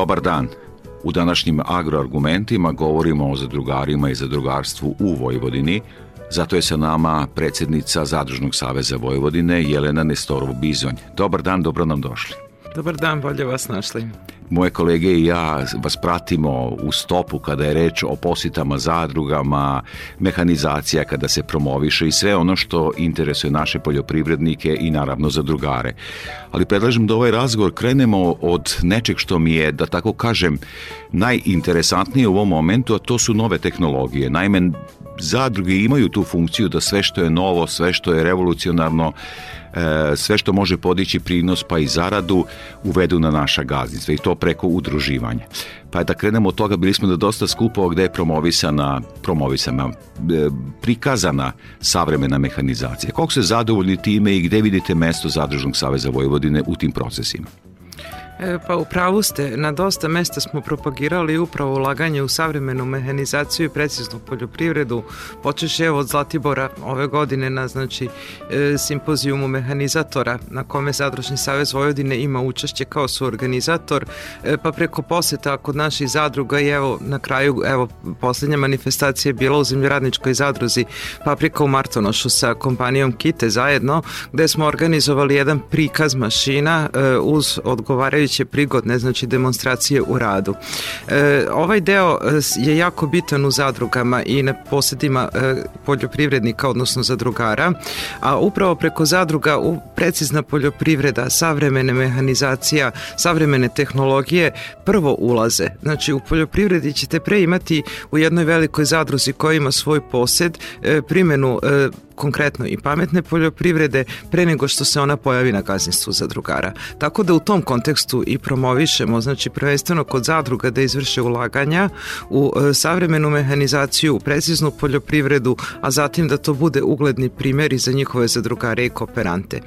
Dobar dan. U današnjim agroargumentima govorimo o zadrugarima i zadrugarstvu u Vojvodini, zato je sa nama predsednica Zadružnog saveza Vojvodine Jelena Nestorov Bizonj. Dobar dan, dobro nam došli. Dobar dan, bolje vas našli. Moje kolege i ja vas pratimo u stopu kada je reč o posjetama, zadrugama, mehanizacija kada se promoviše i sve ono što interesuje naše poljoprivrednike i naravno zadrugare. Ali predlažem da ovaj razgovor krenemo od nečeg što mi je, da tako kažem, najinteresantnije u ovom momentu, a to su nove tehnologije. Naime, zadruge imaju tu funkciju da sve što je novo, sve što je revolucionarno, e, sve što može podići prinos pa i zaradu uvedu na naša gazdinstva i to preko udruživanja. Pa da krenemo od toga, bili smo da dosta skupova gde je promovisana, promovisana, e, prikazana savremena mehanizacija. Koliko se zadovoljni time i gde vidite mesto Zadružnog saveza Vojvodine u tim procesima? E, pa u pravu ste, na dosta mesta smo propagirali upravo ulaganje u savremenu mehanizaciju i preciznu poljoprivredu, počeš evo od Zlatibora ove godine na znači, e, simpozijumu mehanizatora na kome Zadružni savez Vojvodine ima učešće kao suorganizator, e, pa preko poseta kod naših zadruga i evo na kraju, evo poslednja manifestacija je bila u zemljoradničkoj zadruzi Paprika u Martonošu sa kompanijom Kite zajedno, gde smo organizovali jedan prikaz mašina uz odgovarajući najveće prigodne znači demonstracije u radu. E, ovaj deo e, je jako bitan u zadrugama i na posjedima e, poljoprivrednika, odnosno zadrugara, a upravo preko zadruga u precizna poljoprivreda, savremene mehanizacija, savremene tehnologije prvo ulaze. Znači u poljoprivredi ćete pre imati u jednoj velikoj zadruzi koja ima svoj posed e, primjenu e, konkretno i pametne poljoprivrede pre nego što se ona pojavi na gazinstvu zadrugara. Tako da u tom kontekstu i promovišemo, znači prvenstveno kod zadruga da izvrše ulaganja u e, savremenu mehanizaciju, u preciznu poljoprivredu, a zatim da to bude ugledni primjer i za njihove zadrugare i kooperante.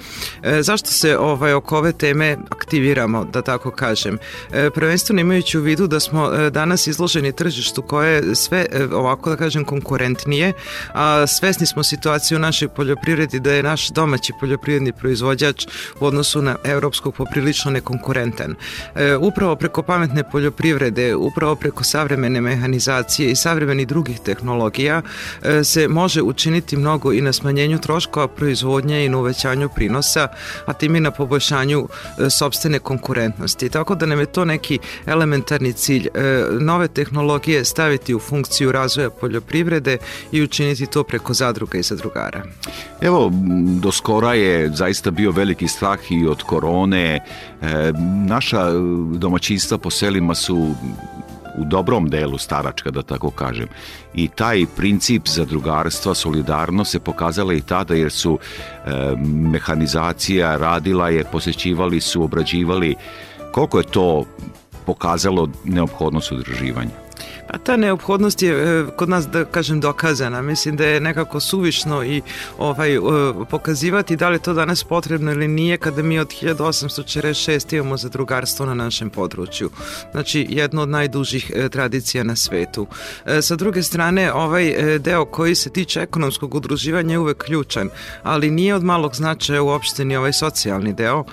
E, zašto se ovaj oko ove teme aktiviramo, da tako kažem? E, prvenstveno imajući u vidu da smo e, danas izloženi tržištu koje je sve e, ovako da kažem konkurentnije, a svesni smo situacije našoj poljoprivredi da je naš domaći poljoprivredni proizvođač u odnosu na evropskog poprilično nekonkurentan. E, upravo preko pametne poljoprivrede, upravo preko savremene mehanizacije i savremenih drugih tehnologija e, se može učiniti mnogo i na smanjenju troškova proizvodnje i na uvećanju prinosa, a tim i na poboljšanju e, sobstvene konkurentnosti. Tako da nam je to neki elementarni cilj e, nove tehnologije staviti u funkciju razvoja poljoprivrede i učiniti to preko zadruga i zadrugara komentara? Evo, do skora je zaista bio veliki strah i od korone. E, naša e, domaćinstva po selima su u dobrom delu staračka, da tako kažem. I taj princip zadrugarstva, solidarno se pokazala i tada jer su e, mehanizacija radila je, posećivali su, obrađivali. Koliko je to pokazalo neophodnost udruživanja? Pa ta neophodnost je e, kod nas, da kažem, dokazana. Mislim da je nekako suvišno i ovaj, e, pokazivati da li to danas potrebno ili nije kada mi od 1846 imamo za drugarstvo na našem području. Znači, jedno od najdužih e, tradicija na svetu. Sa druge strane, ovaj deo koji se tiče ekonomskog udruživanja je uvek ključan, ali nije od malog značaja uopšte ni ovaj socijalni deo,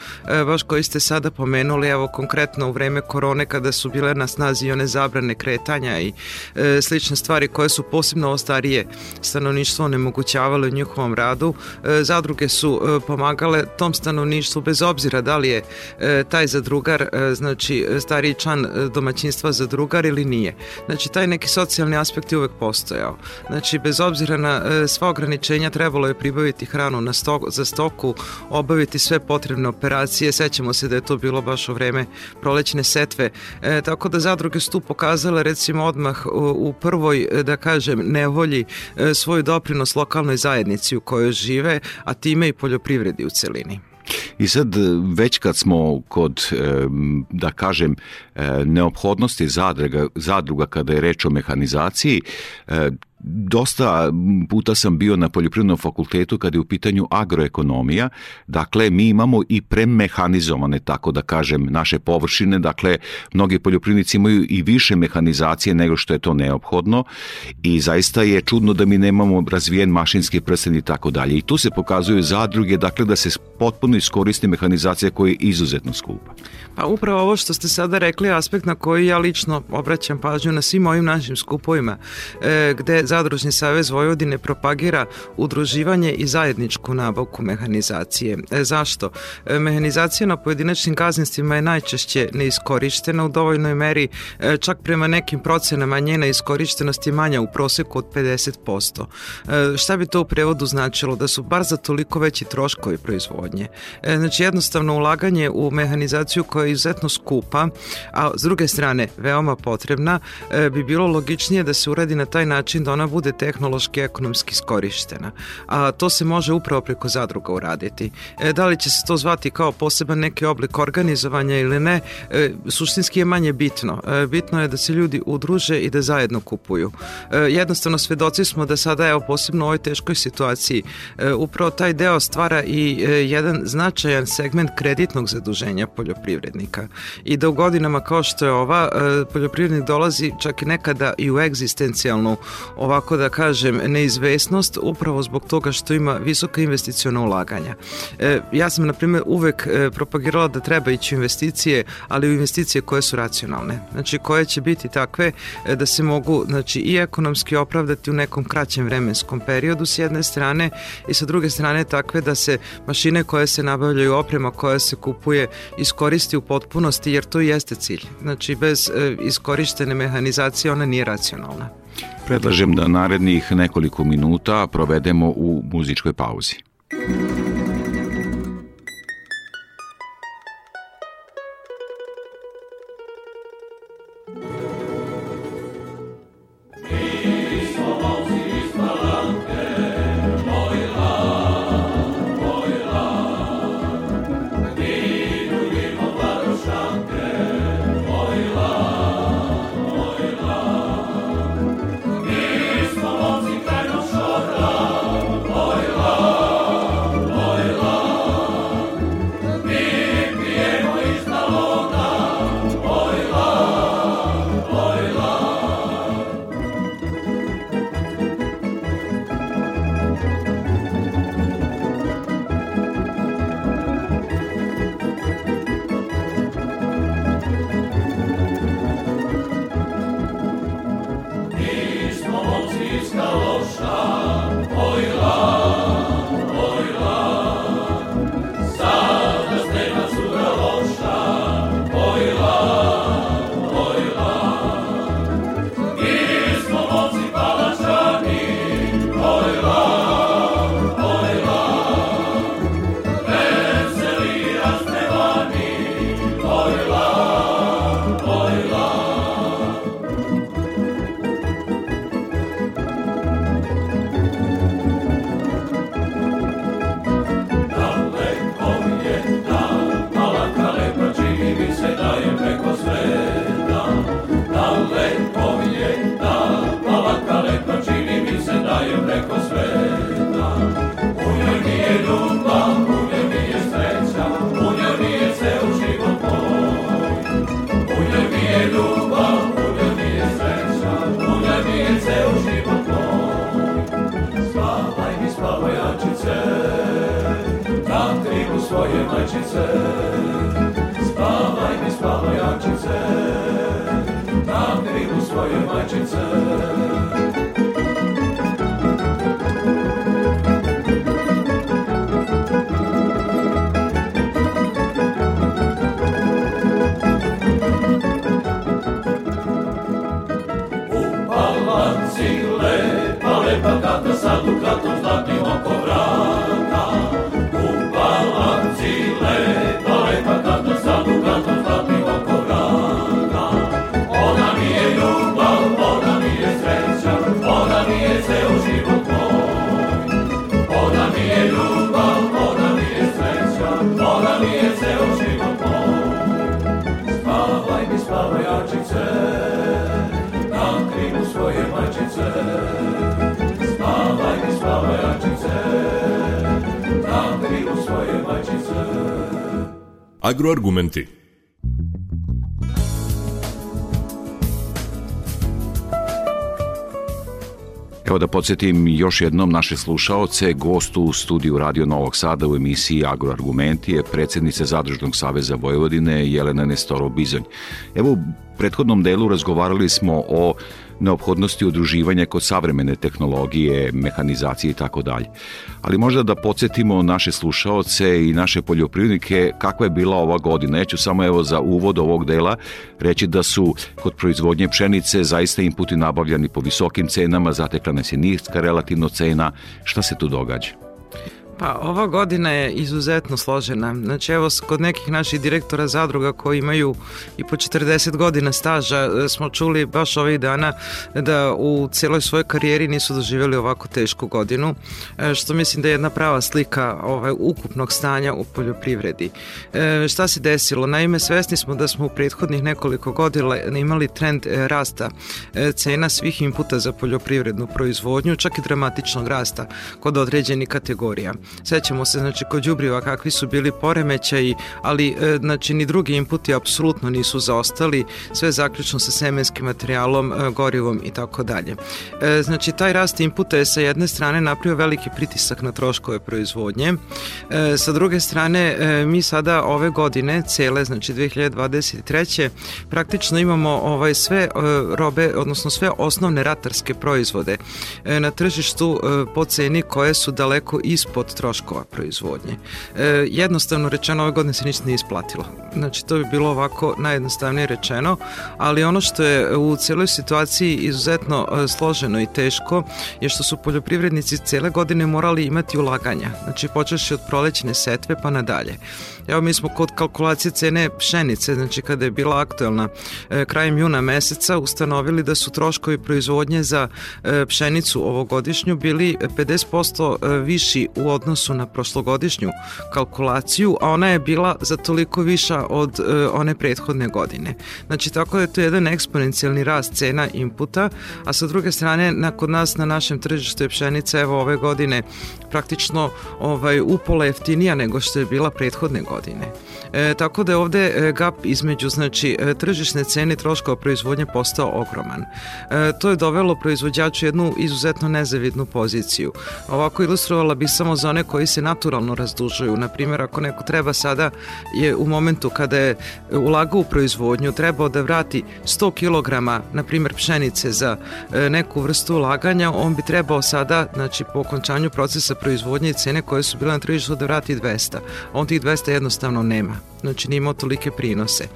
baš koji ste sada pomenuli, evo konkretno u vreme korone kada su bile na snazi i one zabrane kretanja kretanja i e, slične stvari koje su posebno ovo starije stanovništvo onemogućavale u njihovom radu. E, zadruge su e, pomagale tom stanovništvu bez obzira da li je e, taj zadrugar, e, znači stariji član e, domaćinstva zadrugar ili nije. Znači taj neki socijalni aspekt je uvek postojao. Znači bez obzira na e, sva ograničenja trebalo je pribaviti hranu na stoku, za stoku, obaviti sve potrebne operacije. Sećamo se da je to bilo baš u vreme prolećne setve. E, tako da zadruge su tu pokazale recimo recimo odmah u prvoj, e, da kažem, nevolji e, svoj doprinos lokalnoj zajednici u kojoj žive, a time i poljoprivredi u celini. I sad e, već kad smo kod, da kažem, neophodnosti zadruga, zadruga kada je reč o mehanizaciji, dosta puta sam bio na poljoprivrednom fakultetu kada je u pitanju agroekonomija, dakle mi imamo i premehanizovane, tako da kažem, naše površine, dakle mnogi poljoprivrednici imaju i više mehanizacije nego što je to neophodno i zaista je čudno da mi nemamo razvijen mašinski prsten i tako dalje. I tu se pokazuju zadruge, dakle da se potpuno iskoristi mehanizacija koja je izuzetno skupa. Pa upravo ovo što ste sada rekli je aspekt na koji ja lično obraćam pažnju na svim ovim našim skupovima e, gde Zadružni savez Vojvodine propagira udruživanje i zajedničku nabavku mehanizacije. E, zašto? E, mehanizacija na pojedinačnim gazdinstvima je najčešće neiskorištena u dovoljnoj meri, e, čak prema nekim procenama njena iskorištenost je manja u proseku od 50%. E, šta bi to u prevodu značilo? Da su bar za toliko veći troškovi proizvodnje. E, znači jednostavno ulaganje u mehanizaciju koja izuzetno skupa, a s druge strane veoma potrebna, e, bi bilo logičnije da se uradi na taj način da ona bude tehnološki i ekonomski skorištena. A to se može upravo preko zadruga uraditi. E, da li će se to zvati kao poseban neki oblik organizovanja ili ne, e, suštinski je manje bitno. E, bitno je da se ljudi udruže i da zajedno kupuju. E, jednostavno svedoci smo da sada, evo posebno u ovoj teškoj situaciji, e, upravo taj deo stvara i e, jedan značajan segment kreditnog zaduženja poljoprivrednika radnika i da u godinama kao što je ova e, poljoprivrednik dolazi čak i nekada i u egzistencijalnu ovako da kažem neizvesnost upravo zbog toga što ima visoka investiciona ulaganja. E, ja sam na primjer uvek e, propagirala da treba ići u investicije, ali u investicije koje su racionalne. Znači koje će biti takve da se mogu znači i ekonomski opravdati u nekom kraćem vremenskom periodu s jedne strane i sa druge strane takve da se mašine koje se nabavljaju, oprema koja se kupuje iskoristi u potpunosti, jer to jeste cilj. Znači, bez e, iskorištene mehanizacije ona nije racionalna. Predlažem da narednih nekoliko minuta provedemo u muzičkoj pauzi. Muzika acipse, spawaj mi, spawaj acipse, tam gribu swoje macice. Upalancile, pale păcată s-a ducat în svoje mačice. Agroargumenti Evo da podsjetim još jednom naše slušaoce, gostu u studiju Radio Novog Sada u emisiji Agroargumenti je predsednica Zadružnog saveza Vojvodine Jelena Nestoro Bizonj. Evo, u prethodnom delu razgovarali smo o neophodnosti udruživanja kod savremene tehnologije, mehanizacije i tako dalje. Ali možda da podsjetimo naše slušaoce i naše poljoprivrednike kakva je bila ova godina. Ja ću samo evo za uvod ovog dela reći da su kod proizvodnje pšenice zaista inputi nabavljani po visokim cenama, zatekla nas je niska relativno cena. Šta se tu događa? Pa ova godina je izuzetno složena. Znači evo kod nekih naših direktora zadruga koji imaju i po 40 godina staža e, smo čuli baš ovih dana da u cijeloj svojoj karijeri nisu doživjeli ovako tešku godinu e, što mislim da je jedna prava slika ovaj, ukupnog stanja u poljoprivredi. E, šta se desilo? Naime svesni smo da smo u prethodnih nekoliko godina imali trend e, rasta cena svih inputa za poljoprivrednu proizvodnju čak i dramatičnog rasta kod određenih kategorija. Sećamo se znači kod đubriva kakvi su bili poremećaji, ali e, znači ni drugi inputi apsolutno nisu zaostali, sve zaključno sa semenskim materijalom, e, gorivom i tako dalje. E, znači taj rast inputa je sa jedne strane napravio veliki pritisak na troškove proizvodnje. Sa druge strane mi sada ove godine cele, znači 2023. praktično imamo ovaj sve robe, odnosno sve osnovne ratarske proizvode na tržištu po ceni koje su daleko ispod troškova proizvodnje. E, jednostavno rečeno, ove godine se ništa nije isplatilo. Znači, to bi bilo ovako najjednostavnije rečeno, ali ono što je u cijeloj situaciji izuzetno e, složeno i teško je što su poljoprivrednici cijele godine morali imati ulaganja. Znači, počeš od prolećne setve pa nadalje. Evo mi smo kod kalkulacije cene pšenice, znači kada je bila aktuelna e, krajem juna meseca, ustanovili da su troškovi proizvodnje za e, pšenicu ovogodišnju bili 50% e, viši u odnosu na prošlogodišnju kalkulaciju, a ona je bila za toliko viša od e, one prethodne godine. Znači tako da je to jedan eksponencijalni rast cena inputa, a sa druge strane na, kod nas na našem tržištu je pšenica evo ove godine praktično ovaj, upola jeftinija nego što je bila prethodne godine godine. E, tako da je ovde e, gap između znači, e, tržišne cene i troškova proizvodnje postao ogroman. E, to je dovelo proizvođaču jednu izuzetno nezavidnu poziciju. Ovako ilustrovala bi samo za one koji se naturalno razdužuju. Naprimjer, ako neko treba sada je u momentu kada je ulagao u proizvodnju trebao da vrati 100 kg, na primjer, pšenice za e, neku vrstu ulaganja, on bi trebao sada, znači po okončanju procesa proizvodnje i cene koje su bile na tržištu da vrati 200. On tih 200 jedno jednostavno nema. Znači nije imao tolike prinose.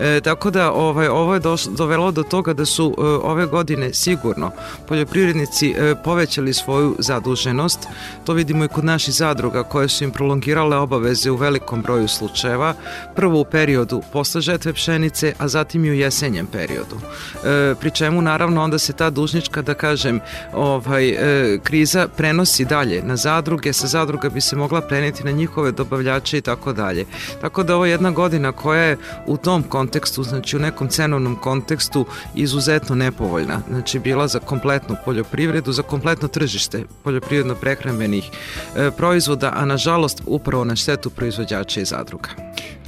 E, tako da ovaj, ovo je dos, dovelo do toga da su e, ove godine sigurno poljoprivrednici e, povećali svoju zaduženost. To vidimo i kod naših zadruga koje su im prolongirale obaveze u velikom broju slučajeva. Prvo u periodu posle žetve pšenice, a zatim i u jesenjem periodu. E, pri čemu naravno onda se ta dužnička, da kažem, ovaj, e, kriza prenosi dalje na zadruge, sa zadruga bi se mogla preneti na njihove dobavljače i tako dalje dalje. Tako da ovo je jedna godina koja je u tom kontekstu, znači u nekom cenovnom kontekstu izuzetno nepovoljna. Znači bila za kompletnu poljoprivredu, za kompletno tržište poljoprivredno-prehrambenih e, proizvoda, a nažalost upravo na štetu proizvođača i zadruga.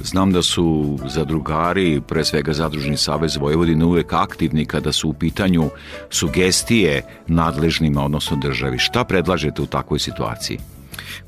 Znam da su zadrugari, pre svega Zadružni savez Vojvodine, uvek aktivni kada su u pitanju sugestije nadležnima, odnosno državi. Šta predlažete u takvoj situaciji?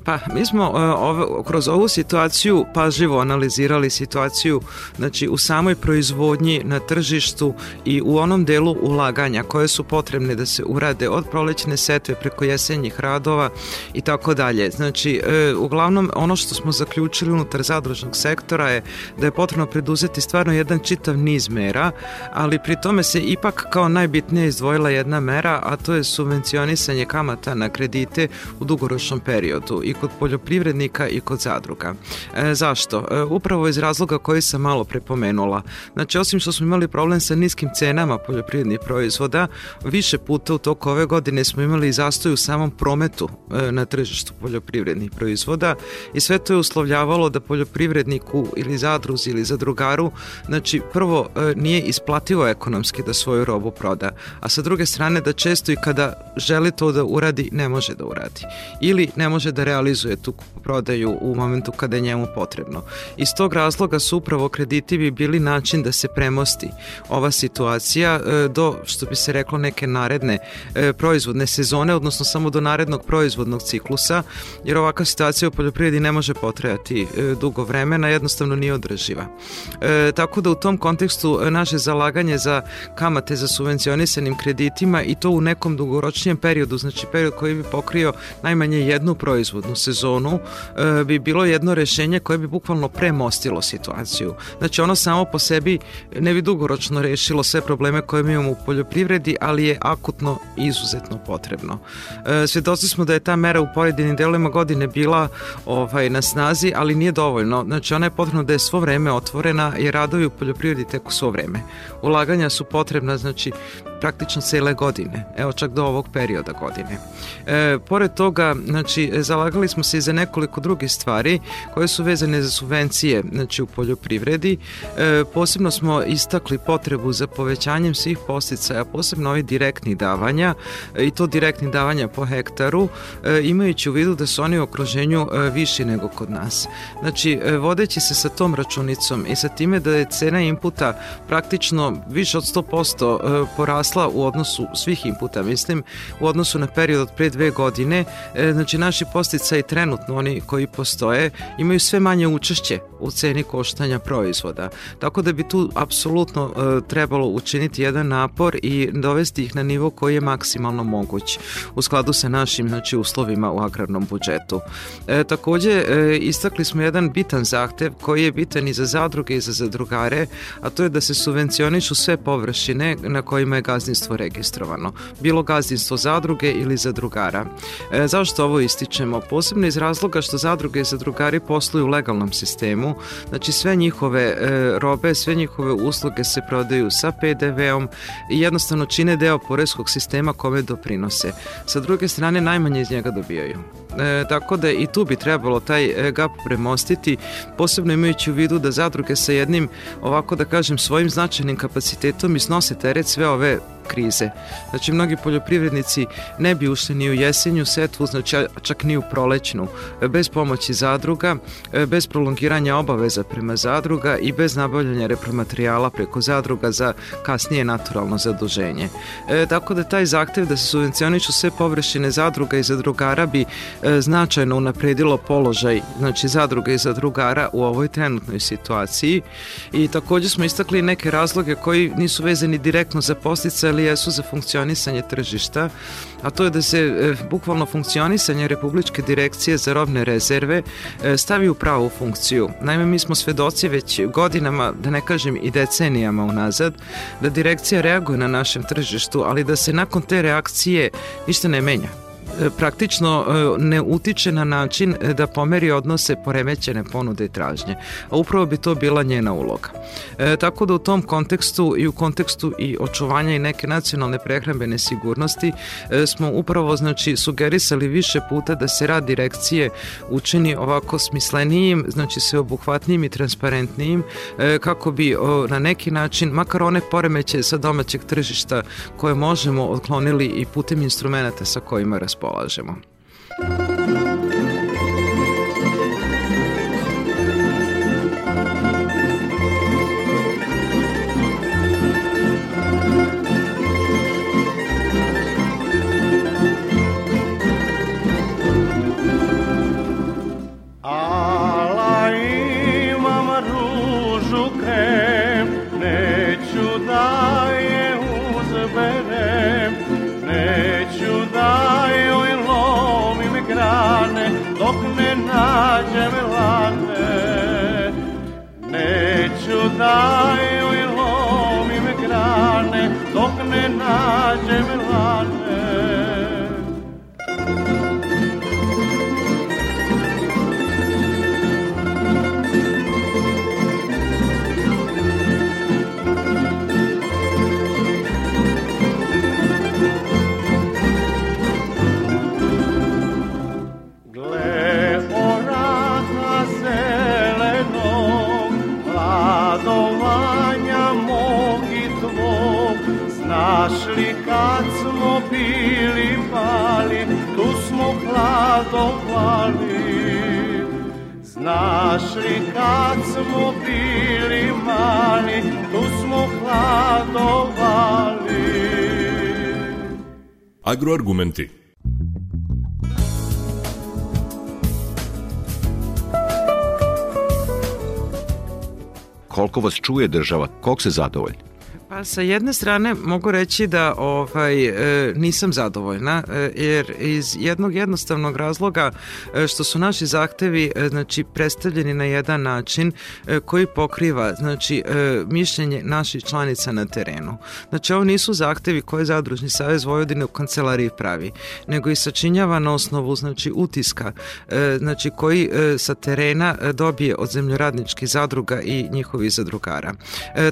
Pa mi smo e, ovo, kroz ovu situaciju pažljivo analizirali situaciju znači u samoj proizvodnji na tržištu i u onom delu ulaganja koje su potrebne da se urade od prolećne setve preko jesenjih radova i tako dalje. Znači e, uglavnom ono što smo zaključili unutar zadružnog sektora je da je potrebno preduzeti stvarno jedan čitav niz mera, ali pri tome se ipak kao najbitnije izdvojila jedna mera, a to je subvencionisanje kamata na kredite u dugoročnom periodu i kod poljoprivrednika i kod zadruga. E, zašto? E, upravo iz razloga koji sam malo prepomenula. Znači, osim što smo imali problem sa niskim cenama poljoprivrednih proizvoda, više puta u toku ove godine smo imali zastoj u samom prometu e, na tržištu poljoprivrednih proizvoda i sve to je uslovljavalo da poljoprivredniku ili zadruzi ili zadrugaru, znači, prvo e, nije isplativo ekonomski da svoju robu proda, a sa druge strane da često i kada želi to da uradi, ne može da uradi. Ili ne može da realizuje realizuje tu prodaju u momentu kada je njemu potrebno. Iz tog razloga su upravo krediti bi bili način da se premosti ova situacija e, do, što bi se reklo, neke naredne e, proizvodne sezone, odnosno samo do narednog proizvodnog ciklusa, jer ovakva situacija u poljoprivredi ne može potrajati e, dugo vremena, jednostavno nije održiva. Tako da u tom kontekstu naše zalaganje za kamate za subvencionisanim kreditima i to u nekom dugoročnijem periodu, znači period koji bi pokrio najmanje jednu proizvodnu sezonu e, bi bilo jedno rešenje koje bi bukvalno premostilo situaciju. Znači ono samo po sebi ne bi dugoročno rešilo sve probleme koje mi imamo u poljoprivredi, ali je akutno izuzetno potrebno. E, svedoci smo da je ta mera u pojedinim delovima godine bila ovaj, na snazi, ali nije dovoljno. Znači ona je potrebno da je svo vreme otvorena i radovi u poljoprivredi teku svo vreme. Ulaganja su potrebna, znači praktično cele godine, evo čak do ovog perioda godine. E, pored toga, znači, zalagali smo se i za nekoliko drugih stvari koje su vezane za subvencije znači, u poljoprivredi. E, posebno smo istakli potrebu za povećanjem svih posticaja, posebno ovih direktnih davanja i to direktnih davanja po hektaru, e, imajući u vidu da su oni u okruženju e, viši nego kod nas. Znači, e, vodeći se sa tom računicom i sa time da je cena inputa praktično više od 100% e, porasla porasla u odnosu svih inputa, mislim, u odnosu na period od pre dve godine, e, znači naši posticaj trenutno, oni koji postoje, imaju sve manje učešće u ceni koštanja proizvoda. Tako da bi tu apsolutno e, trebalo učiniti jedan napor i dovesti ih na nivo koji je maksimalno moguć u skladu sa našim znači, uslovima u agrarnom budžetu. E, takođe, e, istakli smo jedan bitan zahtev koji je bitan i za zadruge i za zadrugare, a to je da se subvencionišu sve površine na kojima je gazda gazdinstvo registrovano, bilo gazdinstvo zadruge ili zadrugara. E, zašto ovo ističemo? Posebno iz razloga što zadruge i zadrugari posluju u legalnom sistemu, znači sve njihove e, robe, sve njihove usluge se prodaju sa PDV-om i jednostavno čine deo poreskog sistema kome doprinose. Sa druge strane najmanje iz njega dobijaju e, tako da i tu bi trebalo taj e, gap premostiti, posebno imajući u vidu da zadruge sa jednim, ovako da kažem, svojim značajnim kapacitetom i snose teret sve ove krize. Znači, mnogi poljoprivrednici ne bi ušli ni u jesenju setvu, znači čak ni u prolećnu, bez pomoći zadruga, bez prolongiranja obaveza prema zadruga i bez nabavljanja repromaterijala preko zadruga za kasnije naturalno zaduženje. E, tako da taj zahtev da se subvencionišu sve površine zadruga i zadrugara bi e, značajno unapredilo položaj znači zadruga i zadrugara u ovoj trenutnoj situaciji i takođe smo istakli neke razloge koji nisu vezani direktno za postica ali jesu za funkcionisanje tržišta, a to je da se e, bukvalno funkcionisanje Republičke direkcije za robne rezerve e, stavi u pravu funkciju. Naime, mi smo svedoci već godinama, da ne kažem i decenijama unazad, da direkcija reaguje na našem tržištu, ali da se nakon te reakcije ništa ne menja. E, praktično e, ne utiče na način e, da pomeri odnose poremećene ponude i tražnje. A upravo bi to bila njena uloga. E, tako da u tom kontekstu i u kontekstu i očuvanja i neke nacionalne prehrambene sigurnosti e, smo upravo znači sugerisali više puta da se rad direkcije učini ovako smislenijim, znači se obuhvatnijim i transparentnijim e, kako bi o, na neki način makar one poremeće sa domaćeg tržišta koje možemo otklonili i putem instrumenta sa kojima raspolažemo Bauer-Alzheimer. dok ne nađem lana mladi kad smo bili mali, tu smo hladovali. Agroargumenti Koliko vas čuje država, koliko se zadovoljni? Pa sa jedne strane mogu reći da ovaj e, nisam zadovoljna e, jer iz jednog jednostavnog razloga e, što su naši zahtevi e, znači predstavljeni na jedan način e, koji pokriva znači e, mišljenje naših članica na terenu. Znači ovo nisu zahtevi koje Zadružni savez Vojvodine u kancelariji pravi, nego i sačinjava na osnovu znači utiska znači koji sa terena dobije od zemljoradničkih zadruga i njihovih zadrugara.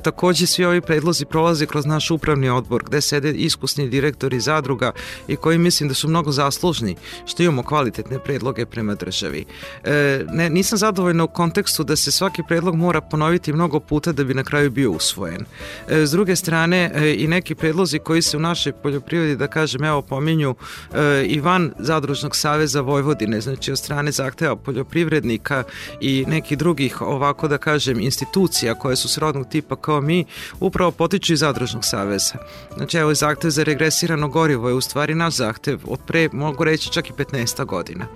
Takođe svi ovi predlozi stručnjaci prolaze kroz naš upravni odbor gde sede iskusni direktori zadruga i koji mislim da su mnogo zaslužni što imamo kvalitetne predloge prema državi. E, ne, nisam zadovoljna u kontekstu da se svaki predlog mora ponoviti mnogo puta da bi na kraju bio usvojen. E, s druge strane e, i neki predlozi koji se u našoj poljoprivredi, da kažem, evo pominju e, i van Zadružnog saveza Vojvodine, znači od strane zahteva poljoprivrednika i nekih drugih, ovako da kažem, institucija koje su srodnog tipa kao mi, upravo potiču potiču iz Zadružnog saveza. Znači evo zahtev za regresirano gorivo je u stvari naš zahtev od pre, mogu reći čak i 15 godina.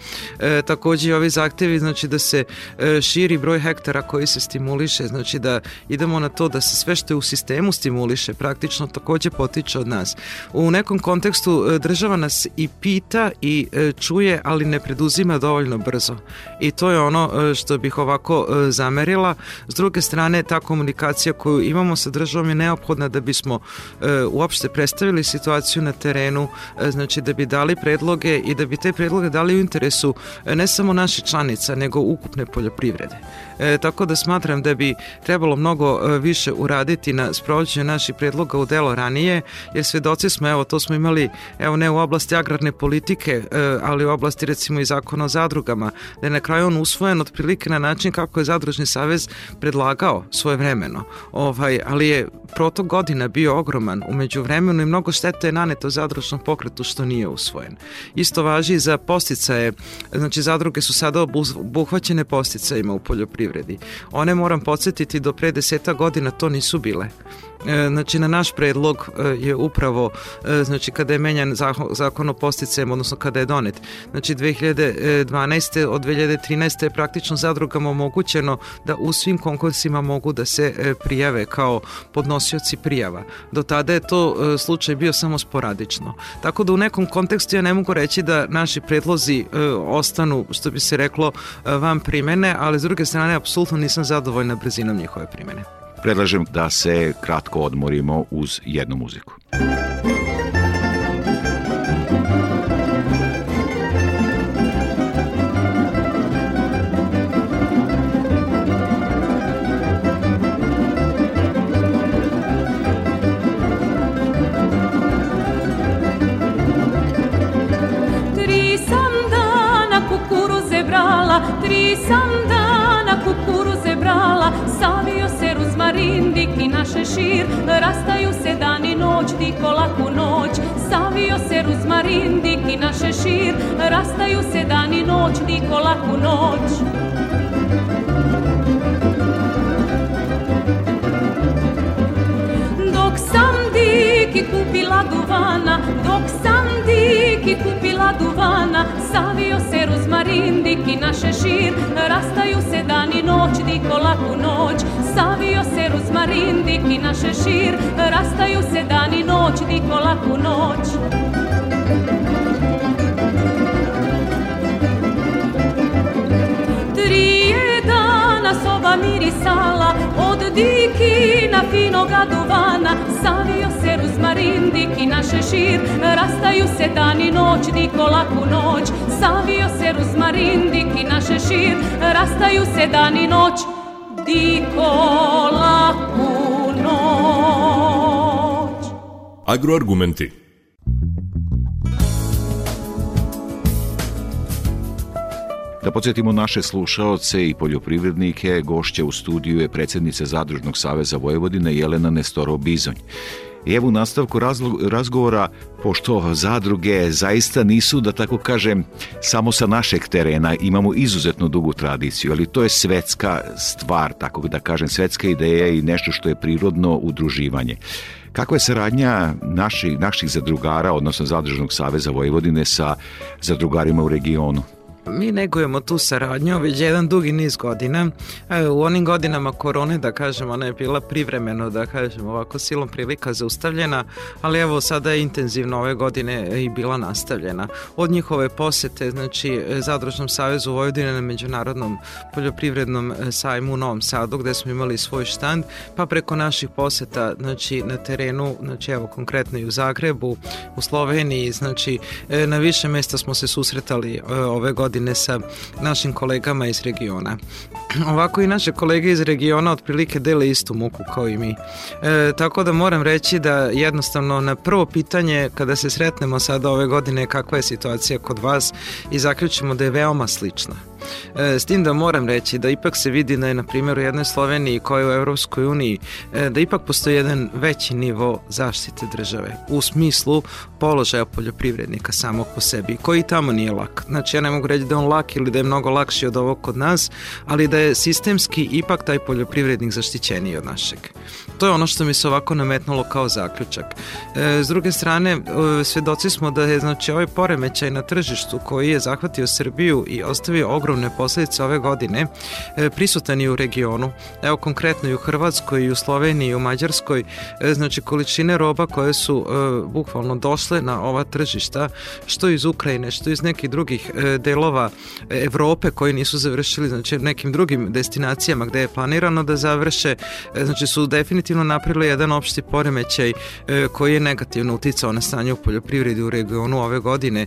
E, također i ovi zahtevi znači da se e, širi broj hektara koji se stimuliše, znači da idemo na to da se sve što je u sistemu stimuliše praktično takođe potiče od nas. U nekom kontekstu e, država nas i pita i e, čuje, ali ne preduzima dovoljno brzo. I to je ono e, što bih ovako e, zamerila. S druge strane, ta komunikacija koju imamo sa državom je neophodna neophodna da bismo e, uopšte predstavili situaciju na terenu, e, znači da bi dali predloge i da bi te predloge dali u interesu e, ne samo naših članica, nego ukupne poljoprivrede. E, tako da smatram da bi trebalo mnogo e, više uraditi na sprovođenju naših predloga u delo ranije, jer svedoci smo, evo, to smo imali, evo, ne u oblasti agrarne politike, e, ali u oblasti, recimo, i zakona o zadrugama, da je na kraju on usvojen otprilike na način kako je Zadružni savez predlagao svoje vremeno. Ovaj, ali je protok godina bio ogroman umeđu vremenu i mnogo štete je naneto zadružnom pokretu što nije usvojen. Isto važi i za posticaje, znači zadruge su sada obuhvaćene posticajima u poljoprivredi privredi. One, moram podsjetiti, do pre deseta godina to nisu bile. E, znači, na naš predlog e, je upravo, e, znači, kada je menjan zakon o posticajem, odnosno kada je donet, znači 2012. od 2013. je praktično zadrugama omogućeno da u svim konkursima mogu da se prijave kao podnosioci prijava. Do tada je to slučaj bio samo sporadično. Tako da u nekom kontekstu ja ne mogu reći da naši predlozi ostanu, što bi se reklo, van primene, ali s druge strane apsolutno nisam zadovoljna brzinom njihove primene. Predlažem da se kratko odmorimo uz jednu muziku. šir Rastaju se dan i noć, diko laku noć Savio se ruzmarin, diki naše šir Rastaju se dan i noć, diko laku noć Dok sam diki kupila duvana Dok pila duvana Savio se rozmarin, diki naše šir Rastaju se dan i noć, diko laku noć Savio se rozmarin, diki naše šir Rastaju se dan i noć, diko laku noć Trije dana soba mirisala Od diki na finoga duvana Luna, Savio se Ruzmarin, Dik i naše šir, rastaju se dan i noć, Diko laku noć. Savio se Ruzmarin, Dik i naše šir, rastaju se dan i noć, Diko laku noć. Agroargumenti Da podsjetimo naše slušaoce i poljoprivrednike, gošće u studiju je predsednica Zadružnog saveza Vojvodine Jelena Nestoro Bizonj. I evo nastavku razlog, razgovora, pošto zadruge zaista nisu, da tako kažem, samo sa našeg terena, imamo izuzetno dugu tradiciju, ali to je svetska stvar, tako da kažem, svetska ideja i nešto što je prirodno udruživanje. Kako je saradnja naši, naših zadrugara, odnosno Zadružnog saveza Vojvodine sa zadrugarima u regionu? Mi negujemo tu saradnju već jedan dugi niz godina. E, u onim godinama korone, da kažem, ona je bila privremeno, da kažem, ovako silom prilika zaustavljena, ali evo sada je intenzivno ove godine i bila nastavljena. Od njihove posete, znači Zadružnom savezu Vojvodine na Međunarodnom poljoprivrednom e, sajmu u Novom Sadu, gde smo imali svoj štand, pa preko naših poseta, znači na terenu, znači evo konkretno i u Zagrebu, u Sloveniji, znači e, na više mesta smo se susretali ove godine godine sa našim kolegama iz regiona. Ovako i naše kolege iz regiona otprilike dele istu muku kao i mi. E, tako da moram reći da jednostavno na prvo pitanje kada se sretnemo sada ove godine kakva je situacija kod vas i zaključimo da je veoma slična. E, s tim da moram reći da ipak se vidi da je na primjeru jedne Slovenije koja je u Evropskoj uniji e, da ipak postoji jedan veći nivo zaštite države u smislu položaja poljoprivrednika samog po sebi koji tamo nije lak. Znači ja ne mogu reći da je on lak ili da je mnogo lakši od ovog kod nas, ali da je sistemski ipak taj poljoprivrednik zaštićeniji od našeg. To je ono što mi se ovako nametnulo kao zaključak. E, s druge strane, svedoci smo da je znači ovaj poremećaj na tržištu koji je zahvatio Srbiju i ostavio ogromno ogromne posledice ove godine e, prisutan je u regionu. Evo konkretno i u Hrvatskoj i u Sloveniji i u Mađarskoj e, znači količine roba koje su e, bukvalno došle na ova tržišta što iz Ukrajine, što iz nekih drugih delova Evrope koji nisu završili znači nekim drugim destinacijama gde je planirano da završe znači su definitivno napravili jedan opšti poremećaj koji je negativno uticao na stanje u poljoprivredi u regionu ove godine.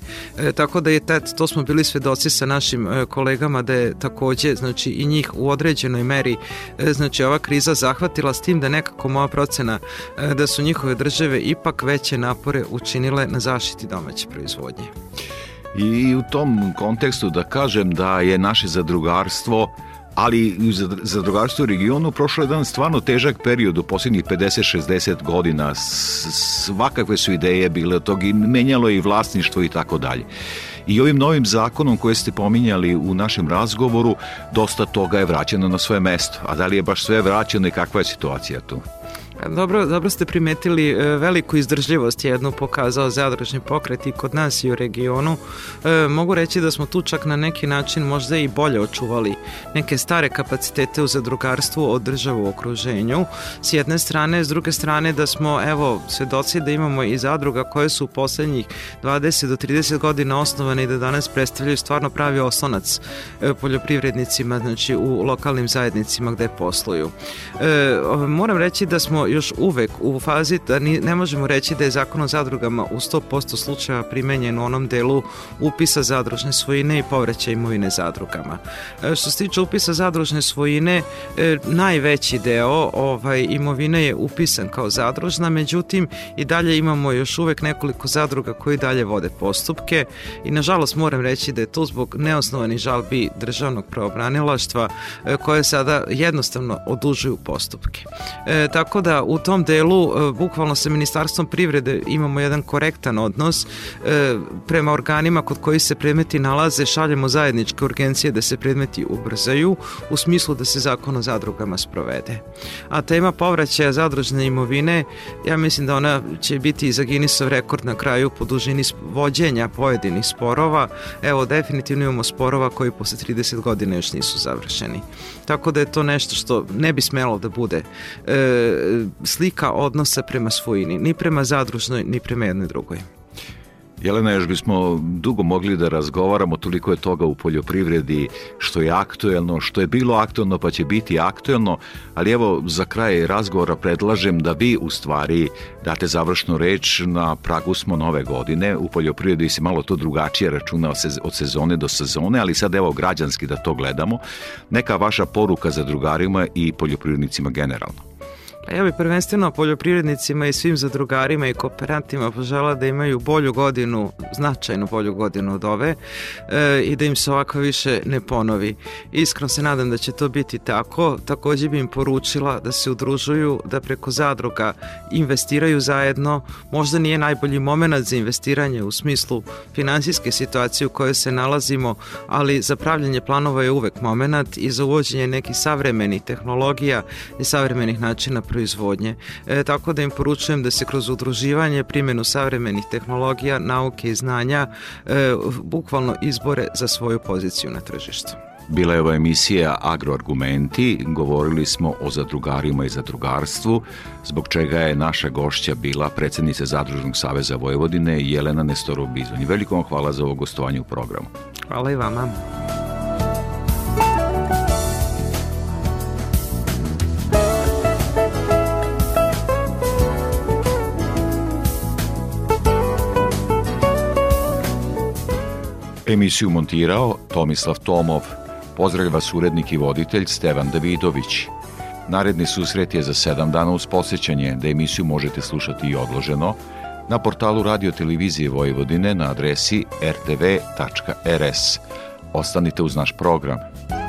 Tako da je tad, to smo bili svedoci sa našim kolegama kolegama da je takođe znači i njih u određenoj meri e, znači ova kriza zahvatila s tim da nekako moja procena e, da su njihove države ipak veće napore učinile na zaštiti domaće proizvodnje. I u tom kontekstu da kažem da je naše zadrugarstvo ali i zadrugarstvo u regionu prošlo jedan stvarno težak period u posljednjih 50-60 godina. Svakakve su ideje bile od i menjalo je i vlasništvo i tako dalje. I ovim novim zakonom koje ste pominjali u našem razgovoru, dosta toga je vraćeno na svoje mesto. A da li je baš sve vraćeno i kakva je situacija tu? Dobro, dobro ste primetili e, veliku izdržljivost je jednu pokazao zadružni pokret i kod nas i u regionu. E, mogu reći da smo tu čak na neki način možda i bolje očuvali neke stare kapacitete u zadrugarstvu od države u okruženju. S jedne strane, s druge strane da smo evo svedoci da imamo i zadruga koje su u poslednjih 20 do 30 godina osnovane i da danas predstavljaju stvarno pravi oslonac e, poljoprivrednicima znači u lokalnim zajednicima gde posluju. E, moram reći da smo još uvek u fazi da ni, ne možemo reći da je zakon o zadrugama u 100% slučajeva primenjen u onom delu upisa zadružne svojine i povraća imovine zadrugama. E, što se tiče upisa zadružne svojine, e, najveći deo ovaj, imovine je upisan kao zadružna, međutim i dalje imamo još uvek nekoliko zadruga koji dalje vode postupke i nažalost moram reći da je to zbog neosnovanih žalbi državnog pravobranilaštva e, koje sada jednostavno odužuju postupke. E, tako da u tom delu e, bukvalno sa Ministarstvom privrede imamo jedan korektan odnos e, prema organima kod koji se predmeti nalaze, šaljemo zajedničke urgencije da se predmeti ubrzaju u smislu da se zakon o zadrugama sprovede. A tema povraćaja zadružne imovine, ja mislim da ona će biti i za Guinnessov rekord na kraju po dužini vođenja pojedinih sporova. Evo, definitivno imamo sporova koji posle 30 godina još nisu završeni. Tako da je to nešto što ne bi smelo da bude e, slika odnosa prema svojini, ni prema zadružnoj, ni prema jednoj drugoj. Jelena, još bismo dugo mogli da razgovaramo, toliko je toga u poljoprivredi, što je aktuelno, što je bilo aktuelno pa će biti aktuelno, ali evo za kraj razgovora predlažem da vi u stvari date završnu reč na pragu smo nove godine, u poljoprivredi se malo to drugačije računa od sezone do sezone, ali sad evo građanski da to gledamo, neka vaša poruka za drugarima i poljoprivrednicima generalno. Ja bih prvenstveno poljoprivrednicima i svim zadrugarima i kooperantima požela da imaju bolju godinu, značajno bolju godinu od ove e, i da im se ovako više ne ponovi. Iskreno se nadam da će to biti tako. Takođe bih im poručila da se udružuju, da preko zadruga investiraju zajedno. Možda nije najbolji moment za investiranje u smislu finansijske situacije u kojoj se nalazimo, ali za pravljanje planova je uvek moment i za uvođenje nekih savremenih tehnologija i savremenih načina proizvodnje proizvodnje, e, tako da im poručujem da se kroz udruživanje, primjenu savremenih tehnologija, nauke i znanja e, bukvalno izbore za svoju poziciju na tržištu. Bila je ova emisija Agroargumenti, govorili smo o zadrugarima i zadrugarstvu, zbog čega je naša gošća bila predsednica Zadružnog saveza Vojvodine Jelena Nestorov Bizonj. Veliko vam hvala za ovo gostovanje u programu. Hvala i vama. Emisiju montirao Tomislav Tomov. Pozdravlja vas urednik i voditelj Stevan Davidović. Naredni susret je za 7 dana uz posjećanje da emisiju možete slušati i odloženo na portalu Radio Televizije Vojvodine na adresi rtv.rs. Ostanite uz naš program.